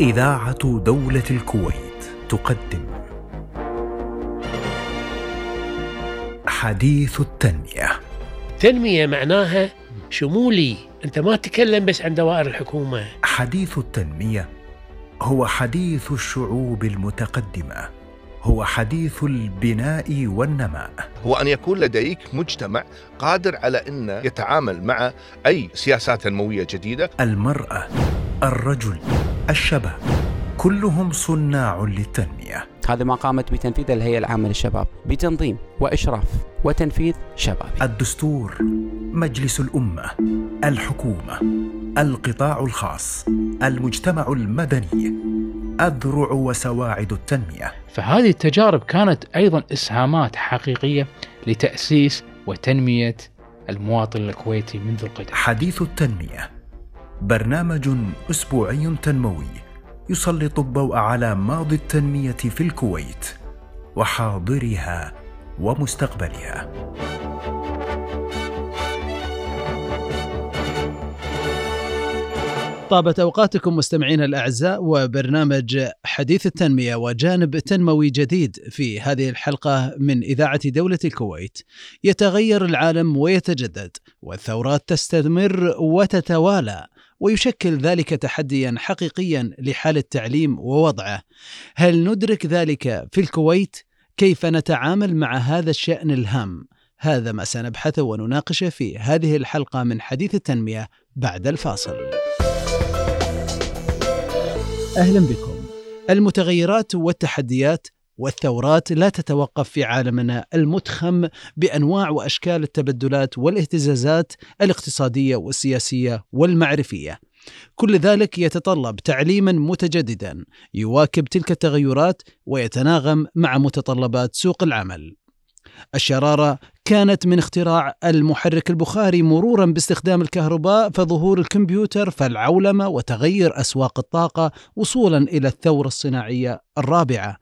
إذاعة دولة الكويت تقدم. حديث التنمية. تنمية معناها شمولي. أنت ما تتكلم بس عن دوائر الحكومة. حديث التنمية هو حديث الشعوب المتقدمة. هو حديث البناء والنماء. هو أن يكون لديك مجتمع قادر على أن يتعامل مع أي سياسات تنموية جديدة. المرأة الرجل. الشباب. كلهم صناع للتنمية. هذا ما قامت بتنفيذه الهيئة العامة للشباب بتنظيم وإشراف وتنفيذ شبابي الدستور مجلس الأمة الحكومة القطاع الخاص المجتمع المدني أذرع وسواعد التنمية. فهذه التجارب كانت أيضا إسهامات حقيقية لتأسيس وتنمية المواطن الكويتي منذ القدم. حديث التنمية برنامج أسبوعي تنموي يسلط الضوء على ماضي التنمية في الكويت وحاضرها ومستقبلها طابت أوقاتكم مستمعينا الأعزاء وبرنامج حديث التنمية وجانب تنموي جديد في هذه الحلقة من إذاعة دولة الكويت. يتغير العالم ويتجدد والثورات تستمر وتتوالى ويشكل ذلك تحديا حقيقيا لحال التعليم ووضعه. هل ندرك ذلك في الكويت؟ كيف نتعامل مع هذا الشأن الهام؟ هذا ما سنبحثه ونناقشه في هذه الحلقة من حديث التنمية بعد الفاصل. أهلا بكم. المتغيرات والتحديات والثورات لا تتوقف في عالمنا المتخم بأنواع وأشكال التبدلات والاهتزازات الاقتصادية والسياسية والمعرفية. كل ذلك يتطلب تعليما متجددا يواكب تلك التغيرات ويتناغم مع متطلبات سوق العمل. الشرارة كانت من اختراع المحرك البخاري مرورا باستخدام الكهرباء فظهور الكمبيوتر فالعولمة وتغير أسواق الطاقة وصولا إلى الثورة الصناعية الرابعة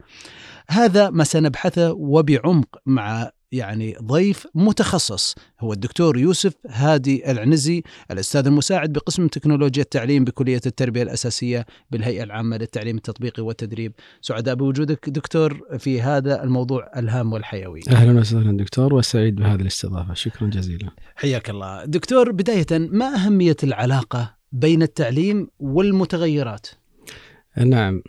هذا ما سنبحثه وبعمق مع يعني ضيف متخصص هو الدكتور يوسف هادي العنزي الأستاذ المساعد بقسم تكنولوجيا التعليم بكلية التربية الأساسية بالهيئة العامة للتعليم التطبيقي والتدريب. سعداء بوجودك دكتور في هذا الموضوع الهام والحيوي. أهلا وسهلا دكتور وسعيد بهذه الاستضافة. شكرا جزيلا. حياك الله. دكتور بداية ما أهمية العلاقة بين التعليم والمتغيرات؟ نعم.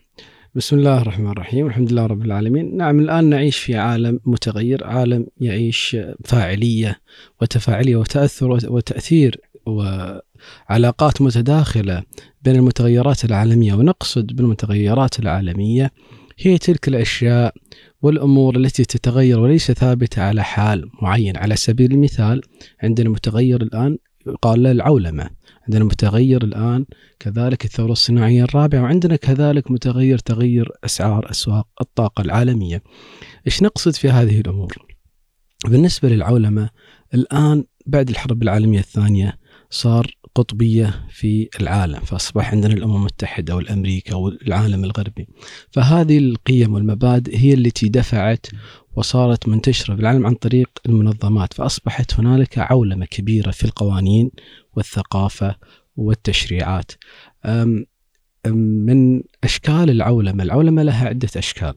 بسم الله الرحمن الرحيم. الحمد لله رب العالمين. نعم الآن نعيش في عالم متغير عالم يعيش فاعلية وتفاعلية وتأثر وتأثير وعلاقات متداخلة بين المتغيرات العالمية. ونقصد بالمتغيرات العالمية هي تلك الأشياء والأمور التي تتغير وليس ثابتة على حال معين. على سبيل المثال عندنا متغير الآن يقال له العولمة. عندنا متغير الآن كذلك الثورة الصناعية الرابعة وعندنا كذلك متغير تغير أسعار أسواق الطاقة العالمية. إيش نقصد في هذه الأمور؟ بالنسبة للعولمة الآن بعد الحرب العالمية الثانية صار قطبية في العالم فأصبح عندنا الأمم المتحدة والأمريكا والعالم الغربي. فهذه القيم والمبادئ هي التي دفعت وصارت منتشرة في العالم عن طريق المنظمات فأصبحت هنالك عولمة كبيرة في القوانين والثقافة والتشريعات. من أشكال العولمة العولمة لها عدة أشكال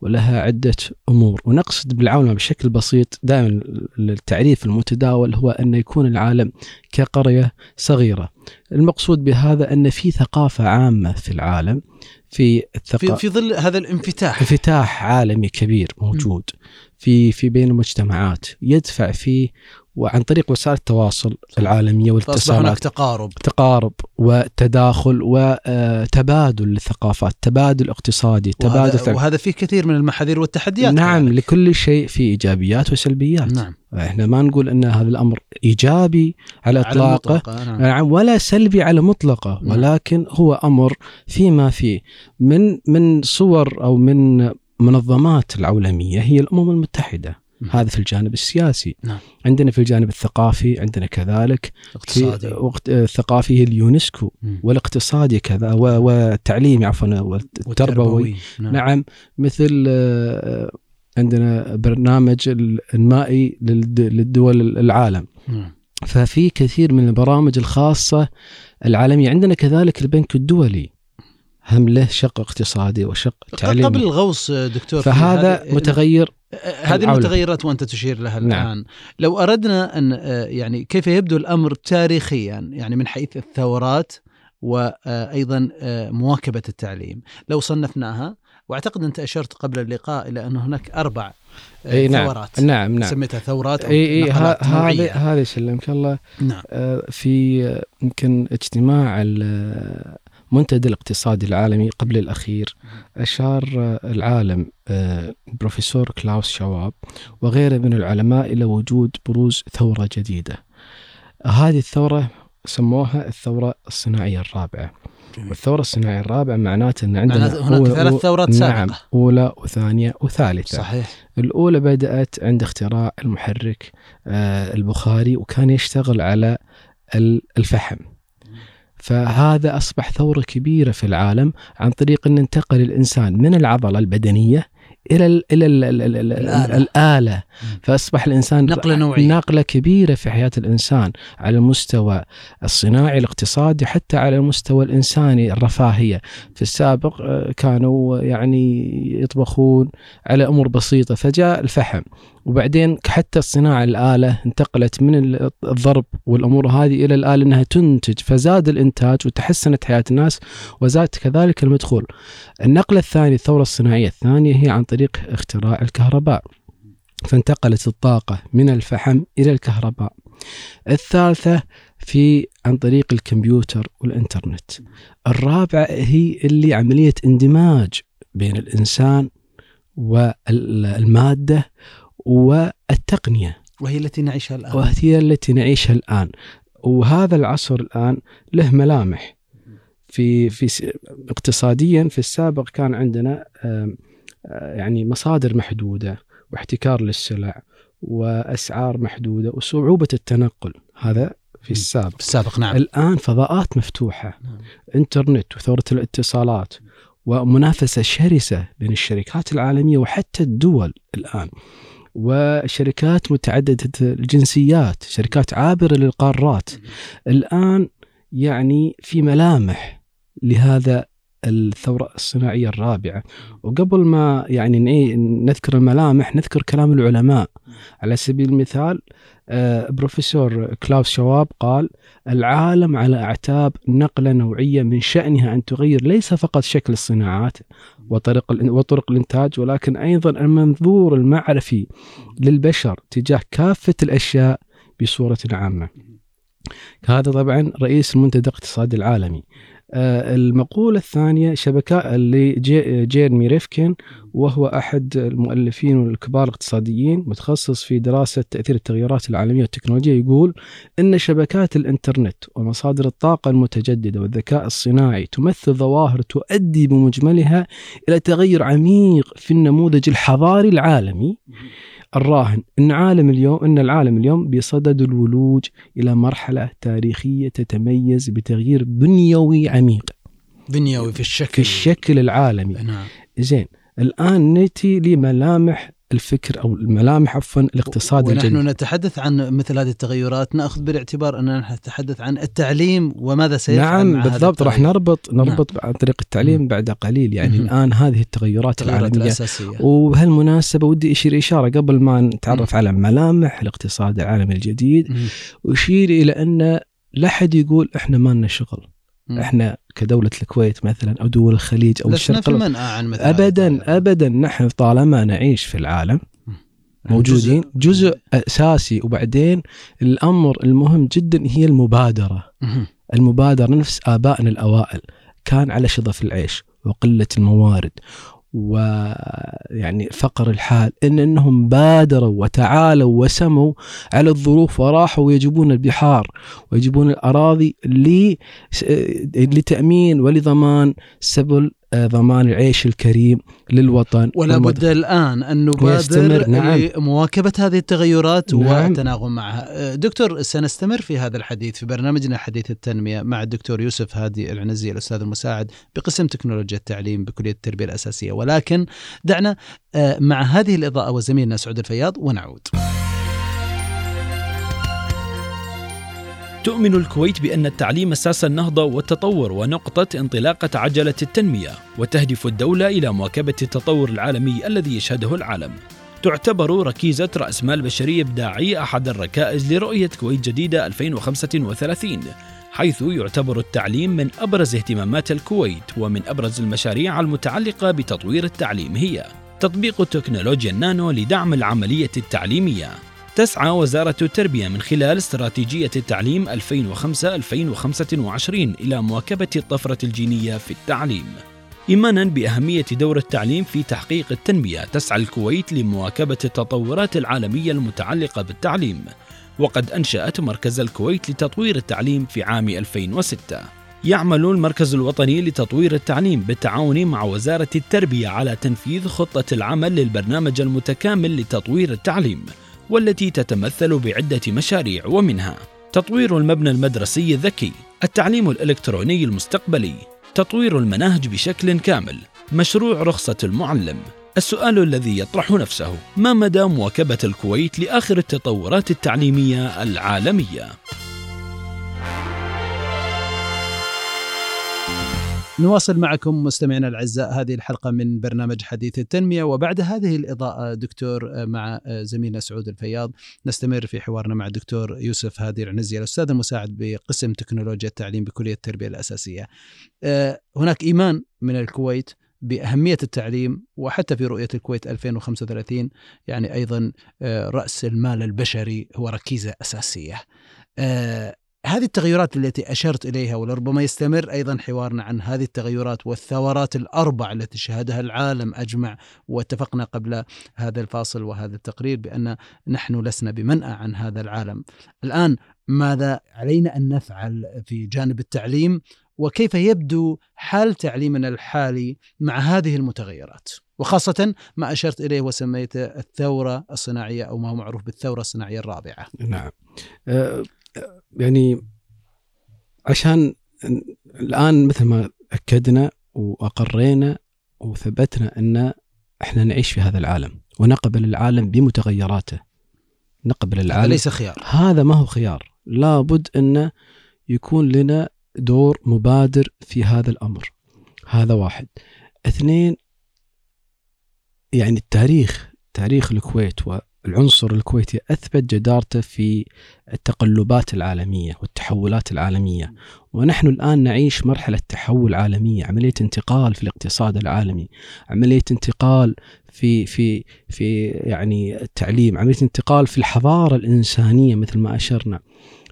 ولها عدة أمور ونقصد بالعولمة بشكل بسيط دائما التعريف المتداول هو أن يكون العالم كقرية صغيرة. المقصود بهذا أن في ثقافة عامة في العالم في الثقافة في, في ظل هذا الانفتاح. انفتاح عالمي كبير موجود في في بين المجتمعات يدفع فيه وعن طريق وسائل التواصل العالمية فأصبح هناك والاتصالات تقارب تقارب وتداخل وتبادل للثقافات تبادل اقتصادي تبادل وهذا, وهذا فيه كثير من المحاذير والتحديات نعم كذلك. لكل شيء في إيجابيات وسلبيات نعم إحنا ما نقول أن هذا الأمر إيجابي على على إطلاقه المطلق، نعم. نعم ولا سلبي على مطلقة نعم. ولكن هو أمر فيما فيه من من صور أو من منظمات العولمية هي الأمم المتحدة. هذا في الجانب السياسي. نعم. عندنا في الجانب الثقافي عندنا كذلك اقتصادي. وقت الثقافي هي اليونسكو. والاقتصادي كذا والتعليمي عفوا والتربوي. نعم. نعم. مثل آه، عندنا برنامج المائي للد- للدول العالم. نعم. ففي كثير من البرامج الخاصة العالمية. عندنا كذلك البنك الدولي. هم له شق اقتصادي وشق تعليمي. قبل الغوص دكتور فهذا هذه- متغير هذه. المتغيرات وأنت تشير لها الآن. نعم. لو أردنا أن آه، يعني كيف يبدو الأمر تاريخيا يعني من حيث الثورات وأيضا آه، مواكبة التعليم. لو صنفناها وأعتقد أنت أشرت قبل اللقاء إلى أن هناك أربع آه، إي نعم. ثورات. نعم نعم. سميتها ثورات أو إي إي نقلات ه- نوعية. هذا هذا يسلمك الله. نعم. آه، في آه، يمكن اجتماع المنتدى الاقتصادي العالمي قبل الأخير أشار آه، العالم آه، بروفيسور كلاوس شواب وغيره من العلماء إلى وجود بروز ثورة جديدة. هذه الثورة سموها الثورة الصناعية الرابعة. والثورة الصناعية الرابعة معناته أن عندنا معناته هناك ثلاث ثورات نعم سابقة. أولى وثانية وثالثة. صحيح. الأولى بدأت عند اختراع المحرك آه، البخاري وكان يشتغل على ال- الفحم. فهذا أصبح ثورة كبيرة في العالم عن طريق أن انتقل الإنسان من العضلة البدنية إلى ال إلى ال ال ال ال الآلة. الآلة فأصبح الإنسان نقلة نوعية. نقلة كبيرة في حياة الإنسان على المستوى الصناعي الاقتصادي حتى على المستوى الإنساني الرفاهية في السابق آه، كانوا يعني يطبخون على أمور بسيطة فجاء الفحم وبعدين حتى الصناعة الآلة انتقلت من ال- الضرب والأمور هذه إلى الآلة إنها تنتج فزاد الإنتاج وتحسنت حياة الناس وزاد كذلك المدخول. النقلة الثانية الثورة الصناعية الثانية هي عن طريق اختراع الكهرباء. فانتقلت الطاقة من الفحم إلى الكهرباء. الثالثة في عن طريق الكمبيوتر والإنترنت. الرابعة هي اللي عملية اندماج بين الإنسان والمادة والتقنية وهي التي نعيشها الآن وهي التي نعيشها الآن وهذا العصر الآن له ملامح في في اقتصاديا في السابق كان عندنا يعني مصادر محدودة واحتكار للسلع وأسعار محدودة وصعوبة التنقل. هذا في السابق. في السابق نعم. الآن فضاءات مفتوحة نعم. إنترنت وثورة الاتصالات ومنافسة شرسة بين الشركات العالمية وحتى الدول الآن وشركات متعددة الجنسيات شركات عابرة للقارات. الآن يعني في ملامح لهذا الثورة الصناعية الرابعة. وقبل ما يعني نذكر الملامح نذكر كلام العلماء. على سبيل المثال آه، بروفيسور كلاوس شواب قال العالم على أعتاب نقلة نوعية من شأنها أن تغير ليس فقط شكل الصناعات وطرق وطرق الإنتاج ولكن أيضا المنظور المعرفي للبشر تجاه كافة الأشياء بصورة عامة. هذا طبعا رئيس المنتدى الاقتصادي العالمي. المقولة الثانية شبكات اللي جي جيرمي ريفكين وهو أحد المؤلفين والكبار الاقتصاديين متخصص في دراسة تأثير التغيرات العالمية والتكنولوجيا يقول إن شبكات الإنترنت ومصادر الطاقة المتجددة والذكاء الصناعي تمثل ظواهر تؤدي بمجملها إلى تغير عميق في النموذج الحضاري العالمي. الراهن. إن عالم اليوم إن العالم اليوم بصدد الولوج إلى مرحلة تاريخية تتميز بتغيير بنيوي عميق. بنيوي في الشكل. في الشكل العالمي. نعم. زين الآن نأتي لملامح الفكر أو الملامح عفوا الاقتصاد ونحن الجديد نتحدث عن مثل هذه التغيرات نأخذ بالاعتبار أننا نتحدث عن التعليم وماذا سيفعل نعم بالضبط راح. نربط نربط عن طريق التعليم مم. بعد قليل يعني مهم. الآن هذه التغيرات التغيرات العالمية الأساسية وبهالمناسبة ودي أشير إشارة قبل ما نتعرف مم. على ملامح الاقتصاد العالمي الجديد مم. أشير إلى أن لا حد يقول إحنا ما لنا شغل مم. إحنا كدولة الكويت مثلا أو دول الخليج أو لسنا الشرق في. المنأى عن مثل هذا أبدا. أبدا نحن طالما نعيش في العالم يعني موجودين جزء أساسي وبعدين الأمر المهم جدا هي المبادرة. المبادرة نفس آبائنا الأوائل كان على شظف العيش وقلة الموارد ويعني فقر الحال إن أنهم بادروا وتعالوا وسموا على الظروف وراحوا يجيبون البحار ويجيبون الأراضي لتأمين ولضمان سبل ضمان العيش الكريم للوطن ولا بد الآن أن نبادر نعم. لمواكبة هذه التغيرات نعم. والتناغم معها دكتور سنستمر في هذا الحديث في برنامجنا حديث التنمية مع الدكتور يوسف هادي العنزي الأستاذ المساعد بقسم تكنولوجيا التعليم بكلية التربية الأساسية ولكن دعنا آه، مع هذه الإضاءة وزميلنا سعود الفياض ونعود تؤمن الكويت بأن التعليم أساس النهضة والتطور ونقطة انطلاقة عجلة التنمية وتهدف الدولة إلى مواكبة التطور العالمي الذي يشهده العالم. تعتبر ركيزة رأس مال بشري إبداعي أحد الركائز لرؤية كويت جديدة 2035 حيث يعتبر التعليم من أبرز اهتمامات الكويت ومن أبرز المشاريع المتعلقة بتطوير التعليم هي. تطبيق تكنولوجيا النانو لدعم العملية التعليمية. تسعى وزارة التربية من خلال استراتيجية التعليم 2005-2025 إلى مواكبة الطفرة الجينية في التعليم. إيمانا بأهمية دور التعليم في تحقيق التنمية، تسعى الكويت لمواكبة التطورات العالمية المتعلقة بالتعليم، وقد أنشأت مركز الكويت لتطوير التعليم في عام 2006. يعمل المركز الوطني لتطوير التعليم بالتعاون مع وزارة التربية على تنفيذ خطة العمل للبرنامج المتكامل لتطوير التعليم، والتي تتمثل بعدة مشاريع ومنها تطوير المبنى المدرسي الذكي، التعليم الإلكتروني المستقبلي، تطوير المناهج بشكل كامل، مشروع رخصة المعلم. السؤال الذي يطرح نفسه: ما مدى مواكبة الكويت لآخر التطورات التعليمية العالمية؟ نواصل معكم مستمعينا الأعزاء هذه الحلقة من برنامج حديث التنمية وبعد هذه الإضاءة دكتور مع زميلنا سعود الفياض نستمر في حوارنا مع الدكتور يوسف هادي العنزي الأستاذ المساعد بقسم تكنولوجيا التعليم بكلية التربية الأساسية. هناك إيمان من الكويت بأهمية التعليم وحتى في رؤية الكويت 2035 يعني أيضا رأس المال البشري هو ركيزة أساسية. هذه التغيرات التي أشرت إليها ولربما يستمر أيضا حوارنا عن هذه التغيرات والثورات الأربع التي شهدها العالم أجمع واتفقنا قبل هذا الفاصل وهذا التقرير بأن نحن لسنا بمنأى عن هذا العالم. الآن ماذا علينا أن نفعل في جانب التعليم وكيف يبدو حال تعليمنا الحالي مع هذه المتغيرات؟ وخاصة ما أشرت إليه وسميته الثورة الصناعية أو ما هو معروف بالثورة الصناعية الرابعة نعم أه يعني عشان الآن مثل ما أكدنا وأقرينا وثبتنا أن إحنا نعيش في هذا العالم ونقبل العالم بمتغيراته. نقبل العالم. هذا ليس خيار. هذا ما هو خيار. لابد انه يكون لنا دور مبادر في هذا الأمر. هذا واحد. اثنين يعني التاريخ تاريخ الكويت العنصر الكويتي أثبت جدارته في التقلبات العالمية والتحولات العالمية. ونحن الآن نعيش مرحلة تحول عالمية عملية انتقال في الاقتصاد العالمي عملية انتقال في في في يعني التعليم عملية انتقال في الحضارة الإنسانية مثل ما أشرنا.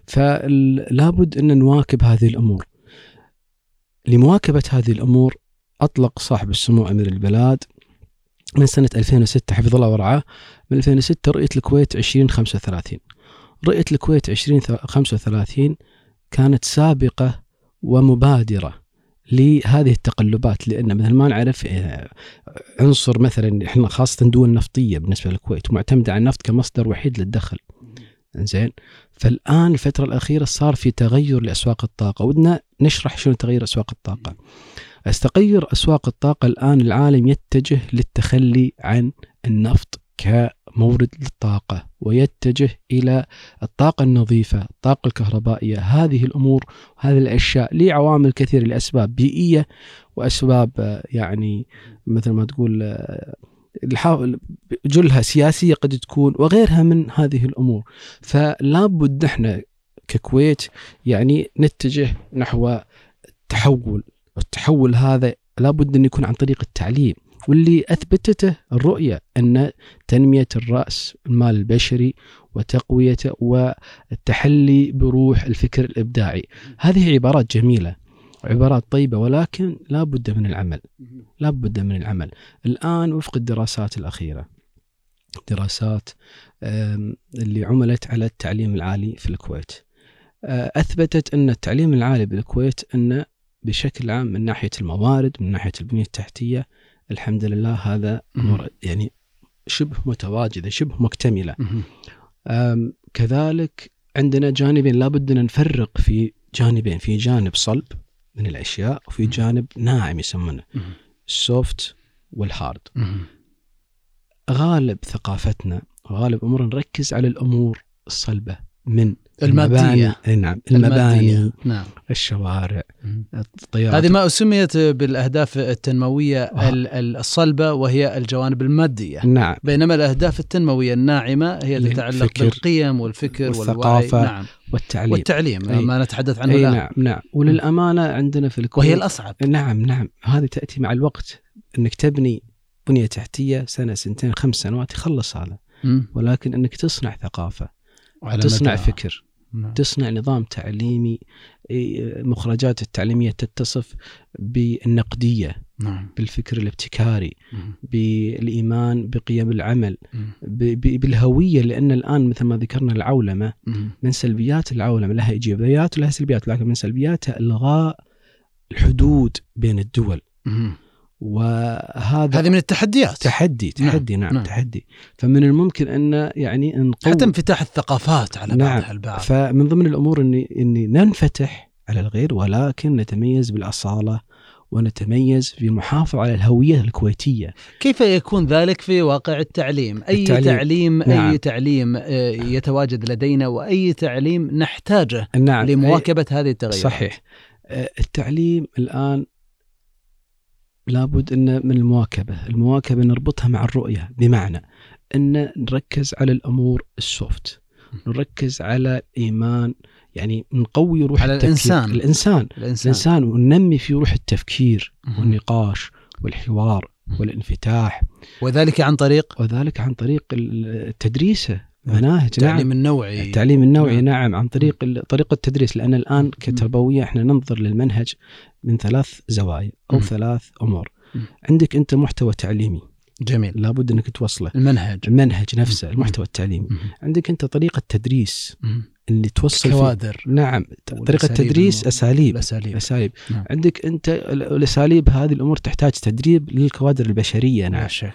فلا بد أن نواكب هذه الأمور. لمواكبة هذه الأمور أطلق صاحب السمو أمير البلاد من سنة 2006 حفظ الله ورعاه من 2006 رؤية الكويت 2035 رؤية الكويت 2035 كانت سابقة ومبادرة لهذه التقلبات لأن مثل ما نعرف آه، عنصر مثلا إحنا خاصة دول نفطية بالنسبة للكويت معتمده على النفط كمصدر وحيد للدخل. زين فالآن الفترة الأخيرة صار في تغير لأسواق الطاقة ودنا نشرح شنو تغير أسواق الطاقة. أستغير أسواق الطاقة الآن العالم يتجه للتخلي عن النفط كمورد للطاقة ويتجه إلى الطاقة النظيفة، الطاقة الكهربائية، هذه الأمور وهذه الأشياء لعوامل كثيره لأسباب بيئية وأسباب يعني مثل ما تقول جلها سياسية قد تكون وغيرها من هذه الأمور. فلا بد نحن ككويت يعني نتجه نحو التحول هذا لابد أن يكون عن طريق التعليم. واللي أثبتته الرؤية أن تنمية الرأس المال البشري وتقويته والتحلي بروح الفكر الإبداعي. هذه عبارات جميلة عبارات طيبة ولكن لا بد من العمل. لا بد من العمل. الآن وفق الدراسات الأخيرة دراسات اللي عملت على التعليم العالي في الكويت. أثبتت أن التعليم العالي بالكويت أن بشكل عام من ناحية الموارد من ناحية البنية التحتية الحمد لله هذا يعني شبه متواجده شبه مكتملة. كذلك عندنا جانبين لابد أن نفرق في جانبين في جانب صلب من الأشياء وفي جانب ناعم يسمونه ال soft وال hard. غالب ثقافتنا غالب أمورنا نركز على الأمور الصلبة من الماديه أي نعم المباني. المادية. نعم. الشوارع. الطيارات هذه ما سميت بالأهداف التنموية آه. ال- ال- الصلبة وهي الجوانب المادية. نعم. بينما الأهداف التنموية الناعمة هي تتعلق بالقيم والفكر والثقافة والوعي نعم. والتعليم. والتعليم أي. ما نتحدث عنه الان نعم نعم. وللأمانة عندنا في الكويت وهي الأصعب. نعم نعم. هذه تأتي مع الوقت إنك تبني بنية تحتية سنة سنتين خمس سنوات يخلص هذا. ولكن إنك تصنع ثقافة تصنع مدى- فكر. نعم. تصنع نظام تعليمي مخرجات التعليمية تتصف بالنقدية نعم بالفكر الابتكاري مم. بالإيمان بقيم العمل بالهوية لأن الآن مثل ما ذكرنا العولمة مم. من سلبيات العولمة لها إيجابيات ولها سلبيات لكن من سلبياتها إلغاء الحدود بين الدول مم. وهذا هذه من التحديات. تحدي نعم، تحدي نعم, نعم. نعم تحدي. فمن الممكن أن يعني نقوي حتى انفتاح الثقافات على نعم. بعضها البعض فمن ضمن الأمور إني إني ننفتح على الغير ولكن نتميز بالأصالة ونتميز في المحافظة على الهوية الكويتية. كيف يكون ذلك في واقع التعليم؟ أي التعليم. تعليم, نعم. أي تعليم آه، يتواجد لدينا وأي تعليم نحتاجه نعم. لمواكبة هذه التغيرات؟ صحيح. آه، التعليم الآن لابد أن من المواكبة المواكبة نربطها مع الرؤية بمعنى أن نركز على الأمور السوفت نركز على إيمان يعني نقوي روح على التفكير. الإنسان. الإنسان الإنسان الإنسان وننمي في روح التفكير. والنقاش والحوار والانفتاح وذلك عن طريق وذلك عن طريق تدريسه مناهج التعليم نعم النوعي. التعليم النوعي نعم. نعم, عن طريق طريقة التدريس. لأن الآن كتربوية إحنا ننظر للمنهج من ثلاث زوايا أو مم. ثلاث أمور. مم. عندك أنت محتوى تعليمي. جميل. لابد أنك توصله. المنهج. المنهج نفسه مم. المحتوى التعليمي. مم. عندك أنت طريقة تدريس مم. اللي توصل فيه كوادر. نعم طريقة والأساليب تدريس الم- أساليب. الأساليب. أساليب. نعم. عندك أنت ال- الأساليب هذه الأمور تحتاج تدريب للكوادر البشرية لا نعم شك.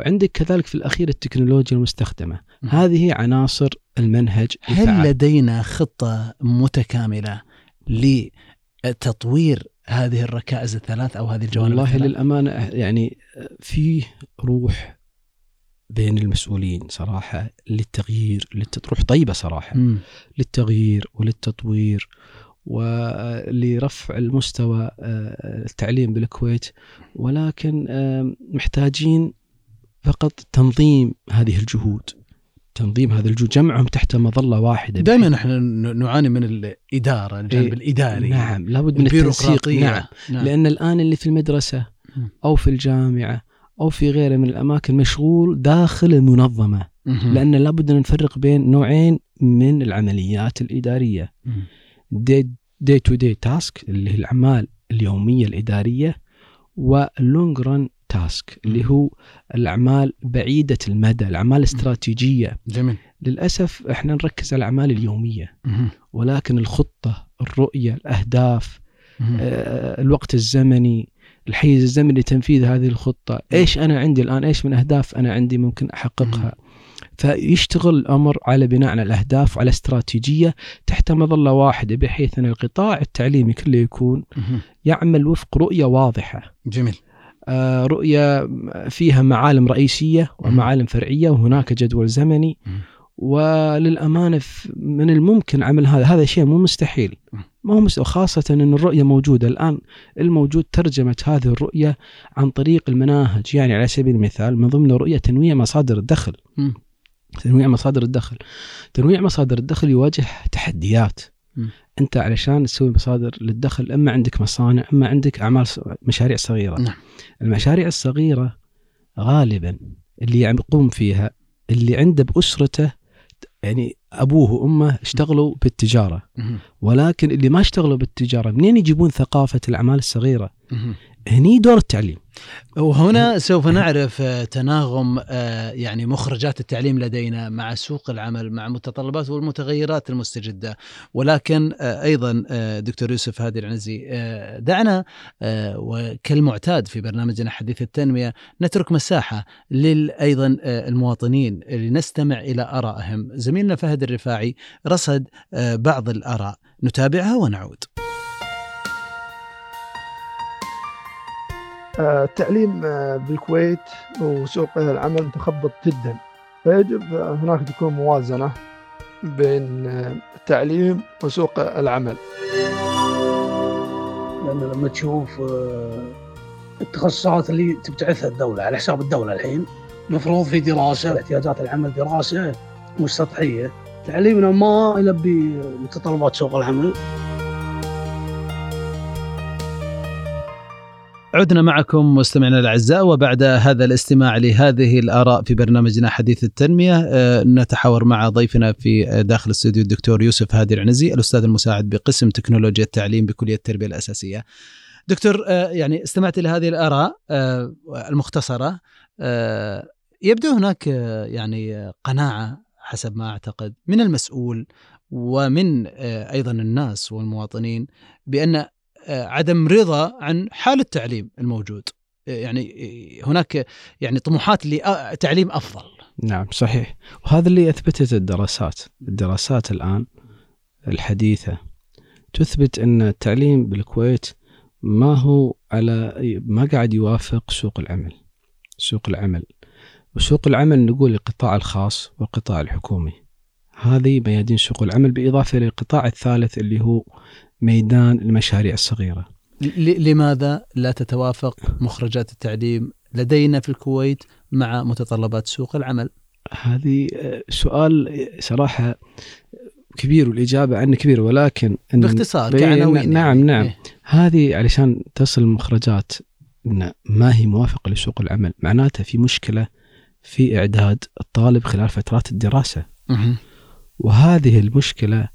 وعندك كذلك في الأخير التكنولوجيا المستخدمة. هذه عناصر المنهج هل الفعال. لدينا خطة متكاملة لتطوير هذه الركائز الثلاث أو هذه الجوانب والله الثلاث؟ للأمانة يعني فيه روح بين المسؤولين صراحة للتغيير للت- روح طيبة صراحة مم. للتغيير وللتطوير ولرفع المستوى آه، التعليم بالكويت ولكن آه، محتاجين فقط تنظيم هذه الجهود. تنظيم هذه الجهود. جمعهم تحت مظلة واحدة. دائما نحن نعاني من الإدارة الجانب إيه، الإداري. نعم لابد من التنسيق. نعم. نعم. لأن الآن اللي في المدرسة مم. أو في الجامعة أو في غيرها من الأماكن مشغول داخل المنظمة. مهم. لأن لابد أن نفرق بين نوعين من العمليات الإدارية. مم. day to day task اللي هي الأعمال اليومية الإدارية وال long run task اللي هو الأعمال بعيدة المدى الأعمال الاستراتيجية جميل. للأسف إحنا نركز على الأعمال اليومية مهم. ولكن الخطة الرؤية الأهداف مهم. آه، الوقت الزمني الحيز الزمني لتنفيذ هذه الخطة. إيش أنا عندي الآن؟ إيش من أهداف أنا عندي ممكن أحققها؟ فيشتغل الأمر على بناء على الأهداف وعلى استراتيجية تحت مظلة واحدة بحيث أن القطاع التعليمي كله يكون. يعمل وفق رؤية واضحة. جميل. رؤية فيها معالم رئيسية ومعالم فرعية وهناك جدول زمني. وللأمانة من الممكن عمل هذا. هذا شيء مو مستحيل. ما هو مستحيل خاصة أن الرؤية موجودة الآن. الموجود ترجمة هذه الرؤية عن طريق المناهج. يعني على سبيل المثال من ضمن الرؤية تنويع مصادر الدخل. تنويع مصادر الدخل. تنويع مصادر الدخل يواجه تحديات. مم. انت علشان تسوي مصادر للدخل اما عندك مصانع اما عندك أعمال مشاريع صغيرة نعم. المشاريع الصغيرة غالبا اللي عم يقوم فيها اللي عنده بأسرته يعني أبوه وأمه اشتغلوا بالتجارة. ولكن اللي ما اشتغلوا بالتجارة منين يجيبون ثقافة الأعمال الصغيرة. هني دور التعليم وهنا سوف نعرف آه، تناغم آه، يعني مخرجات التعليم لدينا مع سوق العمل مع متطلبات والمتغيرات المستجدة. ولكن آه، أيضا دكتور يوسف هادي العنزي دعنا وكالمعتاد في برنامجنا حديث التنمية نترك مساحة لل أيضا المواطنين لنستمع إلى آرائهم. زميلنا فهد الرفاعي رصد بعض الآراء. نتابعها ونعود. التعليم آه، بالكويت وسوق العمل متخبط جدا. فيجب آه، هناك تكون موازنة بين التعليم وسوق العمل. لأن لما تشوف آه، التخصصات اللي تبتعثها الدولة على حساب الدولة الحين مفروض في دراسة احتياجات العمل دراسة مش سطحية تعليمنا ما يلبي متطلبات سوق العمل. عدنا معكم مستمعينا الأعزاء وبعد هذا الاستماع لهذه الآراء في برنامجنا حديث التنمية آه، نتحاور مع ضيفنا في آه، داخل الاستوديو الدكتور يوسف هادي العنزي الأستاذ المساعد بقسم تكنولوجيا التعليم بكلية التربية الأساسية. دكتور آه، يعني استمعت إلى هذه الآراء المختصرة يبدو هناك يعني قناعة حسب ما أعتقد من المسؤول ومن أيضا الناس والمواطنين بأن عدم رضا عن حال التعليم الموجود. آه، يعني آه، هناك يعني طموحات لتعليم أفضل. نعم صحيح. وهذا اللي اثبتت الدراسات. الدراسات الآن الحديثة تثبت أن التعليم بالكويت ما هو على ما قاعد يوافق سوق العمل سوق العمل. وسوق العمل نقول القطاع الخاص والقطاع الحكومي. هذه ميادين سوق العمل بالإضافة للقطاع الثالث اللي هو ميدان المشاريع الصغيرة. لماذا لا تتوافق مخرجات التعليم لدينا في الكويت مع متطلبات سوق العمل؟ هذه آه، سؤال صراحة كبير والإجابة عنه كبيرة ولكن باختصار كعناوين نعم يعني. نعم إيه؟ هذه علشان تصل المخرجات إن ما هي موافقة لسوق العمل معناتها في مشكلة في إعداد الطالب خلال فترات الدراسة. وهذه المشكلة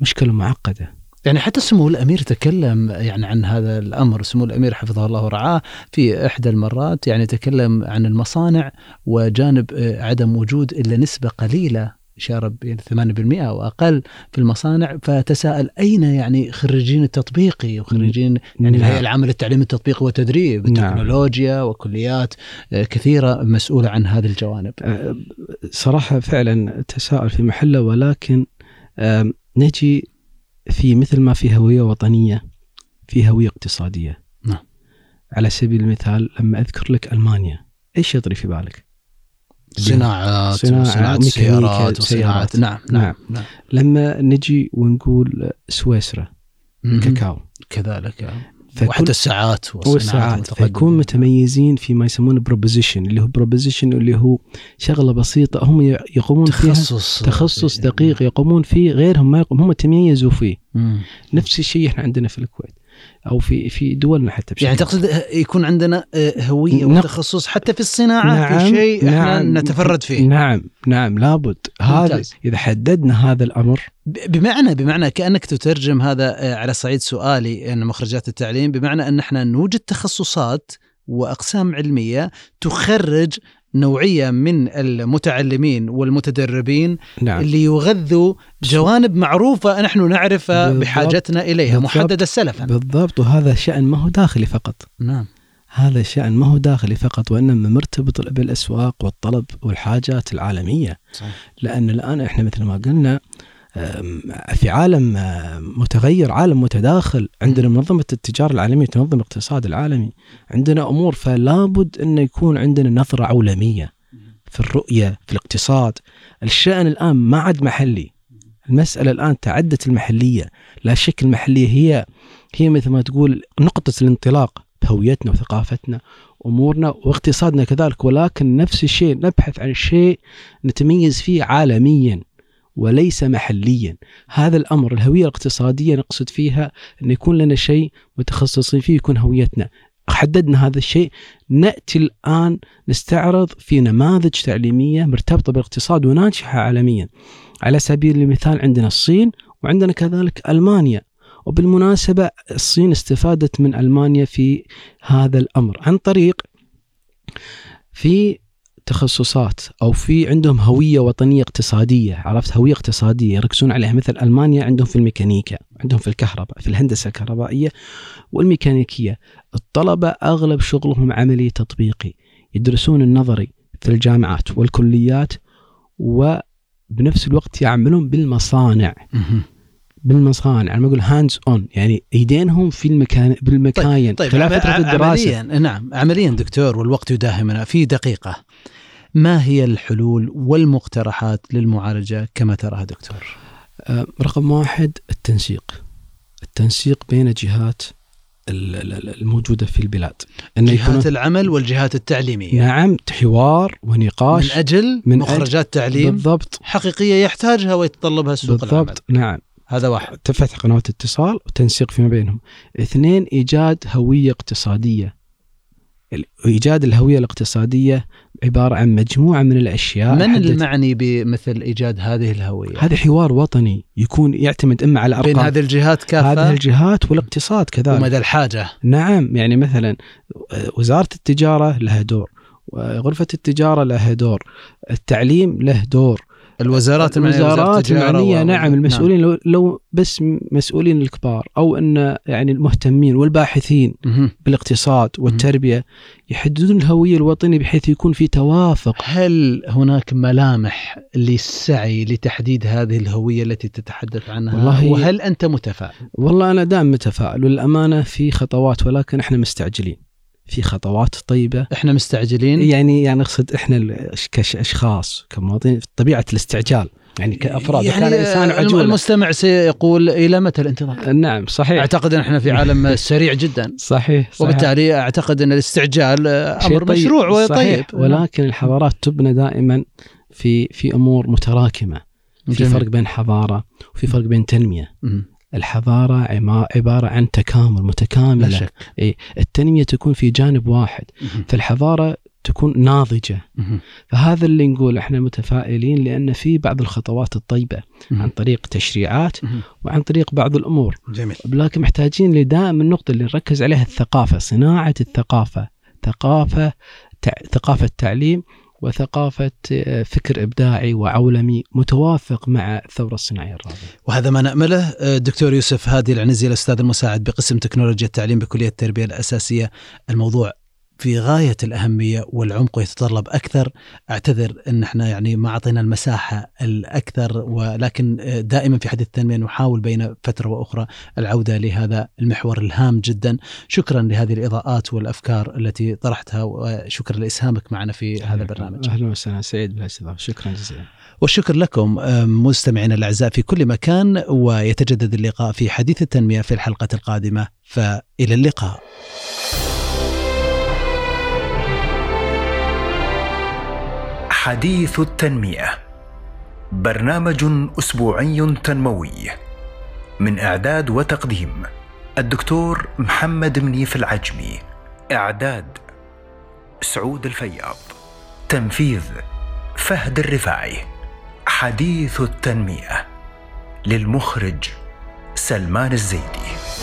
مشكلة معقدة. يعني حتى سمو الأمير تكلم يعني عن هذا الأمر سمو الأمير حفظه الله ورعاه في إحدى المرات يعني تكلم عن المصانع وجانب آه، عدم وجود إلا نسبة قليلة إشارة يعني 8% أو أقل في المصانع فتساءل أين يعني خريجين التطبيقي وخريجين يعني نعم. العمل التعليمي التطبيقي والتدريب نعم. التكنولوجيا وكليات آه، كثيرة مسؤولة عن هذه الجوانب. آه، صراحة فعلا تساؤل في محله ولكن نجي في مثل ما في هوية وطنية في هوية اقتصادية. نعم. على سبيل المثال لما أذكر لك ألمانيا إيش يطري في بالك؟ صناعات صناعات سيارات وصناعات نعم نعم, نعم. نعم. لما نجي ونقول سويسرا كاكاو. كذلك وحتى الساعات والساعات فيكون متميزين في ما يسمونه proposition اللي هو proposition اللي هو شغلة بسيطة هم يقومون تخصص فيها تخصص دقيق يقومون فيه غيرهم ما يقوم هم تميزوا فيه. مم. نفس الشيء إحنا عندنا في الكويت. أو في في دولنا حتى بشكل يعني تقصد يكون عندنا آه، هوية وتخصص حتى في الصناعة نعم في شيء إحنا نعم نتفرد فيه. نعم نعم لابد. هذا إذا حددنا هذا الأمر. بمعنى بمعنى كأنك تترجم هذا آه، على صعيد سؤالي إن مخرجات التعليم بمعنى أن إحنا نوجد تخصصات وأقسام علمية تخرج نوعية من المتعلمين والمتدربين نعم. اللي يغذوا جوانب معروفة نحن نعرف بحاجتنا إليها بالضبط. محددة سلفا بالضبط وهذا شأن ما هو داخلي فقط نعم هذا شأن ما هو داخلي فقط وإنما مرتبط بالأسواق والطلب والحاجات العالمية صحيح. لأن الآن إحنا مثل ما قلنا في عالم متغير عالم متداخل. عندنا منظمة التجارة العالمية تنظم الاقتصاد العالمي. عندنا أمور فلا بد أن يكون عندنا نظرة عولمية في الرؤية في الاقتصاد. الشأن الآن ما عاد محلي. المسألة الآن تعدت المحلية. لا شك المحلية هي هي مثل ما تقول نقطة الانطلاق بهويتنا وثقافتنا أمورنا واقتصادنا كذلك. ولكن نفس الشيء نبحث عن شيء نتميز فيه عالميا. وليس محليا. هذا الأمر الهوية الاقتصادية نقصد فيها أن يكون لنا شيء متخصصين فيه يكون هويتنا. حددنا هذا الشيء. نأتي الآن نستعرض في نماذج تعليمية مرتبطة بالاقتصاد وناجحة عالميا. على سبيل المثال عندنا الصين وعندنا كذلك ألمانيا. وبالمناسبة الصين استفادت من ألمانيا في هذا الأمر. عن طريق في تخصصات أو في عندهم هوية وطنية اقتصادية عرفت؟ هوية اقتصادية يركزون عليها. مثل ألمانيا عندهم في الميكانيكا عندهم في الكهرباء في الهندسة الكهربائية والميكانيكية. الطلبة أغلب شغلهم عملي تطبيقي يدرسون النظري في الجامعات والكليات وبنفس الوقت يعملون بالمصانع. بالمصانع. أنا أقول hands on يعني ايدينهم في المكان بالمكاين. طيب, طيب خلال فتره الدراسة. عمليا نعم عمليا دكتور والوقت يداهمنا. في دقيقة. ما هي الحلول والمقترحات للمعالجة كما تراها دكتور؟ آه، رقم واحد التنسيق. التنسيق بين جهات ال- ال- الموجودة في البلاد. أن جهات العمل والجهات التعليمية. نعم حوار من ونقاش أجل من مخرجات تعليم بالضبط. حقيقية يحتاجها ويتطلبها سوق العمل. بالضبط نعم. هذا واحد. فتح قنوات اتصال وتنسيق فيما بينهم. اثنين إيجاد هوية اقتصادية. ال- إيجاد الهوية الاقتصادية عبارة عن مجموعة من الأشياء من المعني بمثل إيجاد هذه الهوية؟ هذا حوار وطني. يكون يعتمد إما على بين أرقام هذه الجهات كافة؟ هذه الجهات والاقتصاد كذلك. ومدى الحاجة؟ نعم يعني مثلا وزارة التجارة لها دور وغرفة التجارة لها دور التعليم له دور. الوزارات الوزارات و- نعم المسؤولين لو, لو بس مسؤولين الكبار أو أن يعني المهتمين والباحثين مهم. بالاقتصاد والتربية يحددون الهوية الوطنية بحيث يكون في توافق. هل هناك ملامح للسعي لتحديد هذه الهوية التي تتحدث عنها؟ والله- وهل أنت متفائل؟ والله أنا دائما متفائل والأمانة في خطوات ولكن إحنا مستعجلين. في خطوات طيبة إحنا مستعجلين يعني يعني اقصد إحنا كاشخاص كمواطنين طبيعة الاستعجال يعني كأفراد يعني كان الإنسان الم- عجولا المستمع سيقول إلى متى الانتظار؟ نعم صحيح أعتقد أن إحنا في عالم سريع جدا صحيح, صحيح. وبالتالي أعتقد أن الاستعجال أمر طيب. مشروع وطيب صحيح. ولكن الحضارات تبنى دائما في في أمور متراكمة في جميل. فرق بين حضارة وفي فرق بين تنمية. الحضارة عبارة عن تكامل لا متكامله شك إيه التنمية تكون في جانب واحد مهم. فالحضارة تكون ناضجة مهم. فهذا اللي نقول إحنا متفائلين لأن في بعض الخطوات الطيبة مهم. عن طريق تشريعات. وعن طريق بعض الأمور جميل لكن محتاجين لدائما النقطة اللي نركز عليها الثقافة صناعة الثقافة ثقافة تع... ثقافة تعليم وثقافة آه، فكر إبداعي وعولمي متوافق مع الثورة الصناعية الرابعة. وهذا ما نأمله آه، الدكتور يوسف هادي العنزي الأستاذ المساعد بقسم تكنولوجيا التعليم بكلية التربية الأساسية. الموضوع في غاية الأهمية والعمق يتطلب أكثر أعتذر أن إحنا يعني ما أعطينا المساحة الأكثر ولكن دائما في حديث التنمية نحاول بين فترة وأخرى العودة لهذا المحور الهام جدا. شكرا لهذه الإضاءات والأفكار التي طرحتها وشكرا لإسهامك معنا في هذا البرنامج. أهلا وسهلا. سعيد بالاستضافه شكرا جزيلا. والشكر لكم آه، مستمعينا الأعزاء في كل مكان ويتجدد اللقاء في حديث التنمية في الحلقة القادمة فإلى اللقاء. حديث التنمية. برنامج أسبوعي تنموي. من إعداد وتقديم الدكتور محمد منيف العجمي. إعداد سعود الفياض. تنفيذ فهد الرفاعي. حديث التنمية للمخرج سلمان الزيدي.